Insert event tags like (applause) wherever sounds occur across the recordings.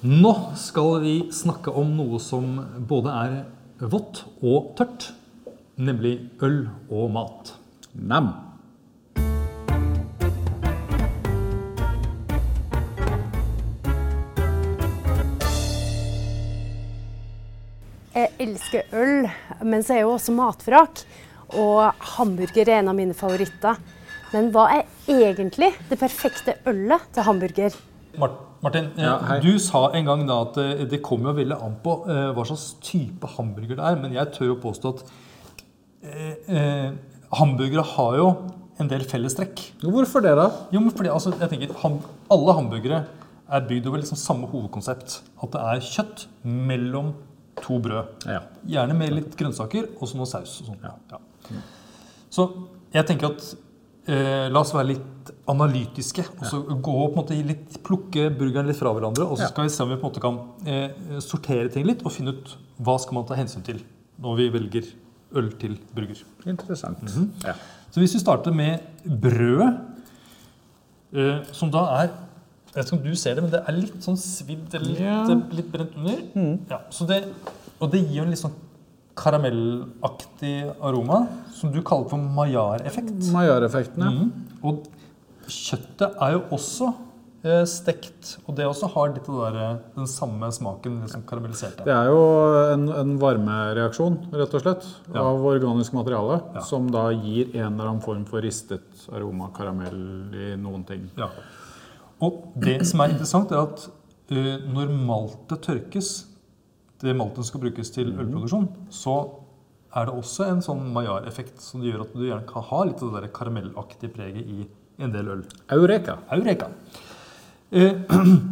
Nå skal vi snakke om noe som både er vått og tørt, nemlig øl og mat. Nam. Jeg elsker øl, men så er jeg jo også matvrak. Og hamburger er en av mine favoritter. Men hva er egentlig det perfekte ølet til hamburger? Mart- Martin, eh, Ja, du sa en gang da at eh, det kommer jo veldig an på eh, hva slags type hamburger det er. Men jeg tør å påstå at eh, hamburgere har jo en del fellestrekk. Hvorfor det, da? Jo, men fordi altså, jeg tenker, ham, Alle hamburgere er bygd over liksom samme hovedkonsept. At det er kjøtt mellom to brød. Ja. Gjerne med litt grønnsaker og så noe saus. og sånt. Ja. Så jeg tenker at la oss være litt analytiske. og så gå og på en måte litt, Plukke burgeren litt fra hverandre. Og så Ja. skal vi se om vi på en måte kan eh, sortere ting litt og finne ut hva skal man ta hensyn til når vi velger øl til burger. Interessant. ja. Så hvis vi starter med brødet, eh, som da er Jeg vet ikke om du ser det, men det er litt sånn svidd eller litt, Ja. litt brent under. Ja, så det, og det gir jo en litt sånn karamellaktig aroma, som du kaller for maillard-effekt. Maillard-effekten, ja. Mm. Og kjøttet er jo også eh, stekt, og det også har litt av der, eh, den samme smaken, liksom karamelliserte. Det er jo en, en varmereaksjon, rett og slett, Ja. av organisk materiale, Ja. som da gir en eller annen form for ristet aroma, karamell i noen ting. Ja. Og det som er interessant, er at uh, når maltet tørkes, det maltet skal brukes til ølproduksjon, så er det også en sånn Maillard-effekt som gjør at du gjerne kan ha litt av det der karamellaktige preget i en del øl. Eureka. Eureka! Eh,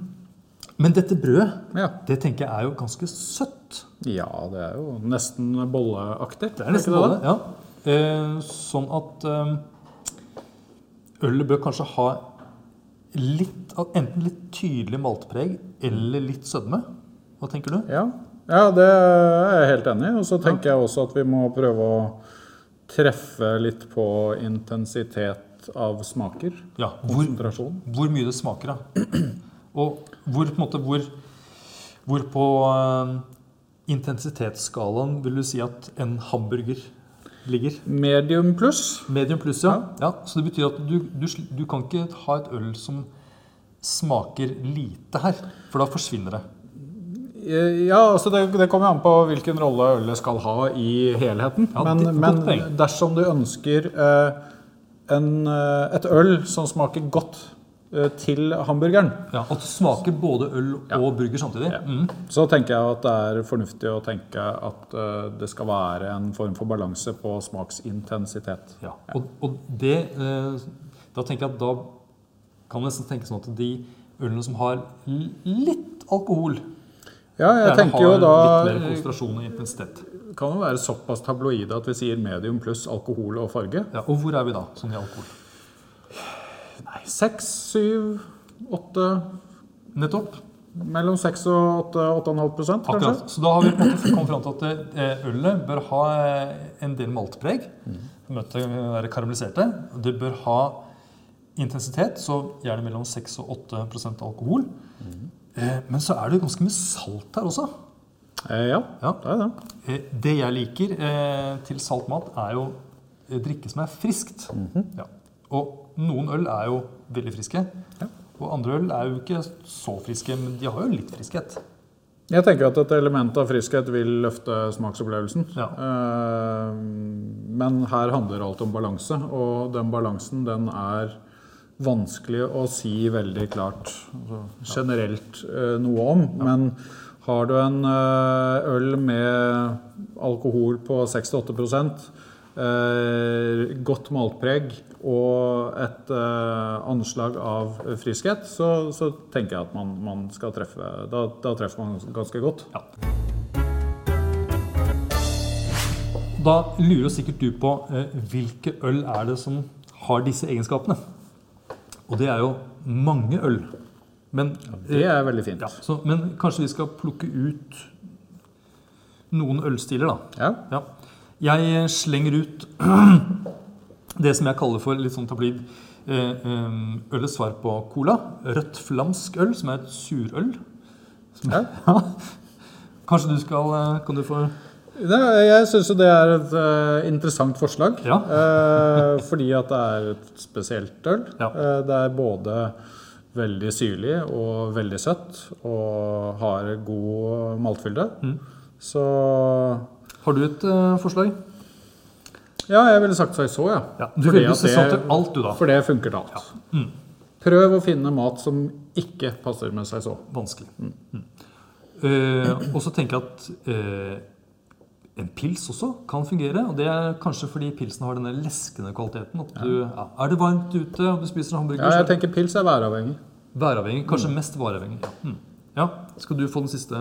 (clears throat) men dette brødet, Ja. det tenker jeg er jo ganske søtt. ja, det er jo nesten bolleaktig. Det er nesten bolle, ja. Eh, sånn at eh, ølet bør kanskje ha litt, enten litt tydelig maltpreg eller litt sødme. Hva tenker du? Ja. Ja, det er jeg helt enig i. Og så tenker jeg også at vi må prøve å treffe litt på intensitet av smaker. Ja, hvor, hvor mye det smaker, da. Og hvor, på en måte, hvor, hvor på uh, intensitetsskalaen vil du si at en hamburger ligger? Medium pluss. Medium pluss, ja. ja. Så det betyr at du, du, du kan ikke ha et øl som smaker lite her, for da forsvinner det. Ja, altså det, det kommer an på hvilken rolle ølet skal ha i helheten. Ja, men det men dersom du ønsker eh, en, eh, et øl som smaker godt eh, til hamburgeren, Ja, At det smaker både øl og burger samtidig. Mm. så tenker jeg at det er fornuftig å tenke at eh, det skal være en form for balanse på smaksintensitet. Ja. Og, og det eh, Da tenker jeg at da kan man nesten tenke sånn at de ølene som har litt alkohol Ja, jeg gjerne tenker jo da litt mer konsentrasjon og intensitet. kan jo være såpass tabloide at vi sier medium pluss alkohol og farge. Ja, og hvor er vi da, sånn i alkohol? Nei, Seks, syv, åtte Nettopp. Mellom 6 og 8,5 prosent, kanskje? Akkurat. Så da har vi på en måte kommet fram til at eh, ølet bør ha eh, en del maltpreg. Møte være karamelliserte. Det bør ha intensitet, så gjerne mellom 6 og 8% alkohol. Eh, Men så er det jo ganske mye salt her også. Eh, ja, Ja. det er det. Eh, Det jeg liker eh, til salt mat, er jo eh, drikke som er friskt. ja. Og noen øl er jo veldig friske. Ja. Og andre øl er jo ikke så friske, men de har jo litt friskhet. Jeg tenker at et element av friskhet vil løfte smaksopplevelsen. Ja. Eh, Men her handler alt om balanse, og den balansen den er vanskelig å si veldig klart altså, generelt eh, noe om. Men har du en eh, øl med alkohol på 6-8 eh, godt maltpreg og et anslag av friskhet, så, så tenker jeg at man, man skal treffe da, da treffer man ganske godt. Ja. Da lurer sikkert du på hvilke øl er det som har disse egenskapene. Og det er jo mange øl. Men, Det er veldig fint. ja, så, men kanskje vi skal plukke ut noen ølstiler, da. Ja. Ja. Jeg slenger ut (clears throat) det som jeg kaller for litt sånn tablid eh, eh, ølets svar på cola. Rødt flamsk øl, som er et surøl. (laughs) Ja. Kanskje du skal eh, Kan du få Det, jeg syns jo det er et uh, interessant forslag. Ja. uh, fordi at det er et spesielt øl. Ja. Uh, det er både veldig syrlig og veldig søtt og har god maltfylde. Mm. Så Har du et forslag? ja, jeg ville sagt saison, ja. Ja, du Fordi ville sesong til alt, du, da. For det funker til alt. Mm. Prøv å finne mat som ikke passer med saison. Vanskelig. Mm. Eh, og så tenker jeg at en pils også kan fungere. Og det er kanskje fordi pilsen har denne leskende kvaliteten. At du, ja, er det varmt ute og du spiser en hamburger, Ja, jeg er tenker pils er væravhengig. væravhengig. Kanskje mest væravhengig. Ja. Mm. ja. Skal du få den siste?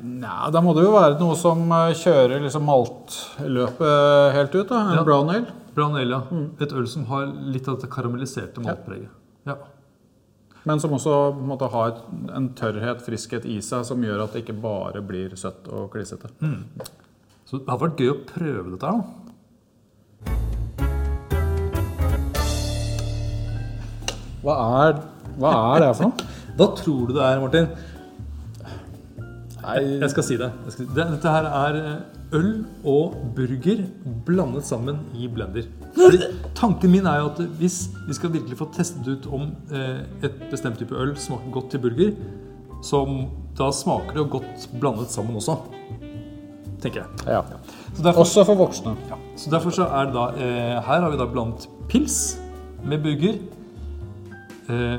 Nei, da må det jo være noe som eh, kjører liksom maltløpet helt ut. da, En Ja. brown ale. Brown ale, ja. Et øl som har litt av dette karamelliserte maltpreget. Ja. Men som også måtte, har en tørrhet, friskhet i seg, som gjør at det ikke bare blir søtt og klissete. Så det hadde vært gøy å prøve dette her, da. Hva er, hva er det for noe? (laughs) Hva tror du det er, Martin? Nei, Jeg skal si det. Jeg skal, det dette her er øl og burger blandet sammen i blender. Tanken min er jo at hvis vi skal virkelig få testet ut om eh, et bestemt type øl smaker godt til burger, så da smaker det jo godt blandet sammen også. Tenker jeg. ja. Så derfor, Også for voksne. ja, så derfor så er det da eh, Her har vi da blandet pils med burger. Eh,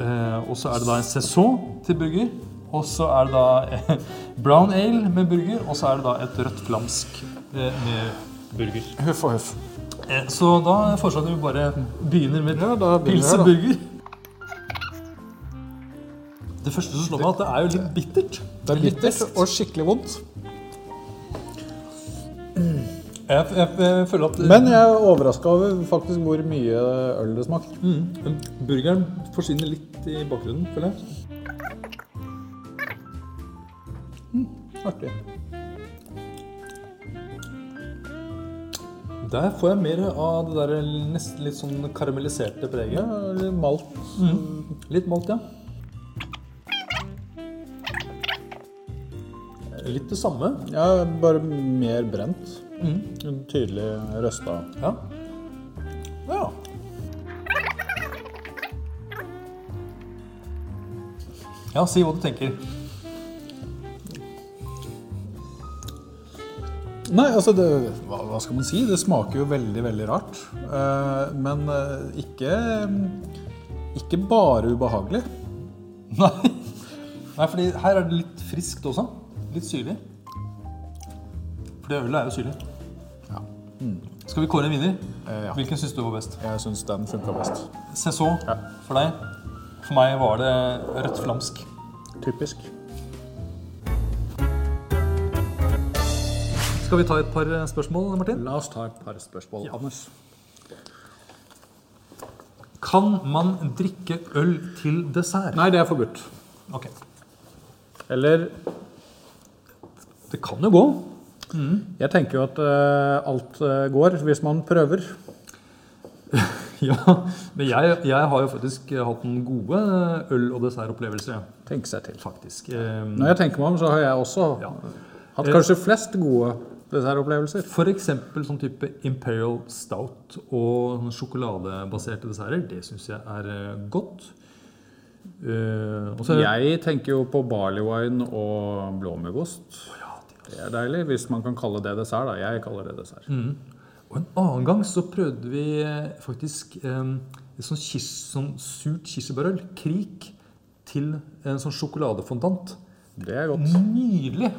eh, og så er det da en saison til burger. Og så er det da brown ale med burger. Og så er det da et rødt flamsk med burger. Huff og huff. Eh, så da foreslår jeg at vi bare begynner med Ja, da begynner pils vi, og da. burger. Det første som slår meg, er at det er jo litt bittert. Det er bittert og skikkelig vondt. Jeg, jeg, jeg føler at Men jeg er overraska over faktisk hvor mye øl det smaker. Mm. Burgeren forsvinner litt i bakgrunnen, føler jeg. Mm, Artig. Der får jeg mer av det der nesten litt sånn karamelliserte preget. Ja, malt. Litt malt, ja. Litt det samme. Ja, bare mer brent. Tydelig røsta. Ja. ja. Ja, si hva du tenker. Nei, altså det, hva, hva skal man si? Det smaker jo veldig, veldig rart. Eh, men eh, ikke Ikke bare ubehagelig. (laughs) Nei. Nei, fordi her er det litt friskt også. Litt syrlig. For det ølet er jo syrlig. Ja. Skal vi kåre en vinner? Eh, ja. Hvilken syns du var best? Jeg syns den funka best. Saison Ja. for deg. For meg var det rødt flamsk. Typisk. Skal vi ta et par spørsmål, Martin? La oss ta et par spørsmål. Ja. Anders. Kan man drikke øl til dessert? Nei, det er forbudt. Ok. Eller Det kan jo gå. Jeg tenker jo at uh, alt uh, går hvis man prøver. (laughs) Ja, Men jeg, jeg har jo faktisk hatt noen gode øl- og dessertopplevelser. ja. Tenke seg til. Faktisk. Um, Når jeg tenker meg om, så har jeg også Ja. hatt kanskje flest gode dessertopplevelser. Eksempel sånn type Imperial Stout og sjokoladebaserte desserter. Det syns jeg er eh, godt. Uh, og er Jeg tenker jo på barley wine og blåmuggost. Det er deilig, hvis man kan kalle det dessert. da. Jeg kaller det dessert. Og en annen gang så prøvde vi eh, faktisk eh, et sånn, kis, sånt surt kirsebærøl, krik, til en sånn sjokoladefondant. Det er godt. Nydelig!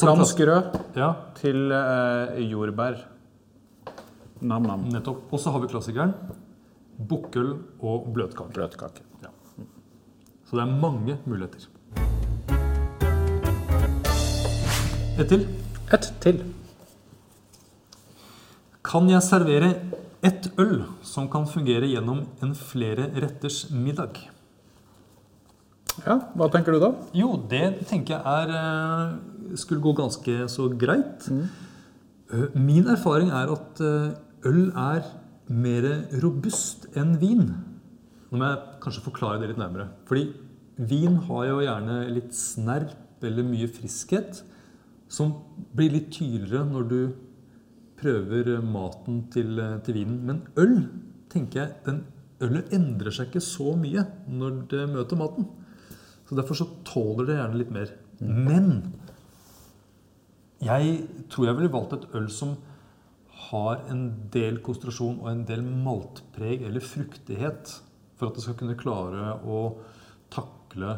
Så- rød Ja, til eh, jordbær. Nam-nam. nettopp. Og så har vi klassikeren. Bukkøl og bløtkake. Bløtkake. Ja. Så det er mange muligheter. Et til. Et til. Kan jeg servere ett øl som kan fungere gjennom en flere retters middag? Ja, Hva tenker du da? Jo, det tenker jeg er eh, skulle gå ganske så greit. Mm. Min erfaring er at eh, øl er mer robust enn vin. Nå må jeg kanskje forklare det litt nærmere. Fordi vin har jo gjerne litt snerp eller mye friskhet som blir litt tydeligere når du prøver maten til, til vinen. Men øl, tenker jeg, den ølet endrer seg ikke så mye når det møter maten. Så Derfor så tåler det gjerne litt mer. Men jeg tror jeg ville valgt et øl som har en del konsentrasjon og en del maltpreg eller fruktighet for at det skal kunne klare å takle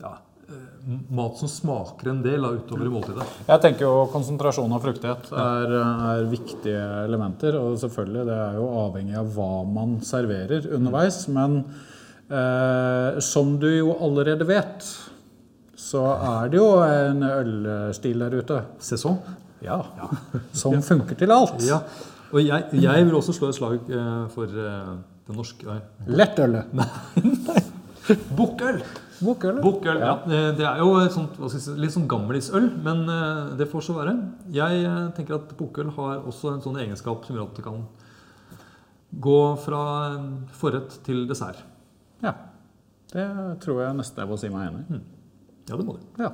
ja, eh, mat som smaker en del da, utover i måltidet. Jeg tenker jo konsentrasjon og fruktighet er, er viktige elementer. Og selvfølgelig, det er jo avhengig av hva man serverer underveis. Men som du jo allerede vet, så er det jo en ølstil der ute. Sesong. Ja. (laughs) Som funker til alt. Ja. Og jeg, jeg vil også slå et slag eh, for eh, det norske Nei, Lettølet. (laughs) bukkøl! Bukkøl. Bukkøl, ja. ja. Det er jo sånt, si, litt sånn gammelisøl, men eh, det får så være. Jeg eh, tenker at bukkøl har også en sånn egenskap som gjør at det kan gå fra eh, forrett til dessert. Ja. Det tror jeg nesten jeg må si meg enig i. Ja, det må du. Ja.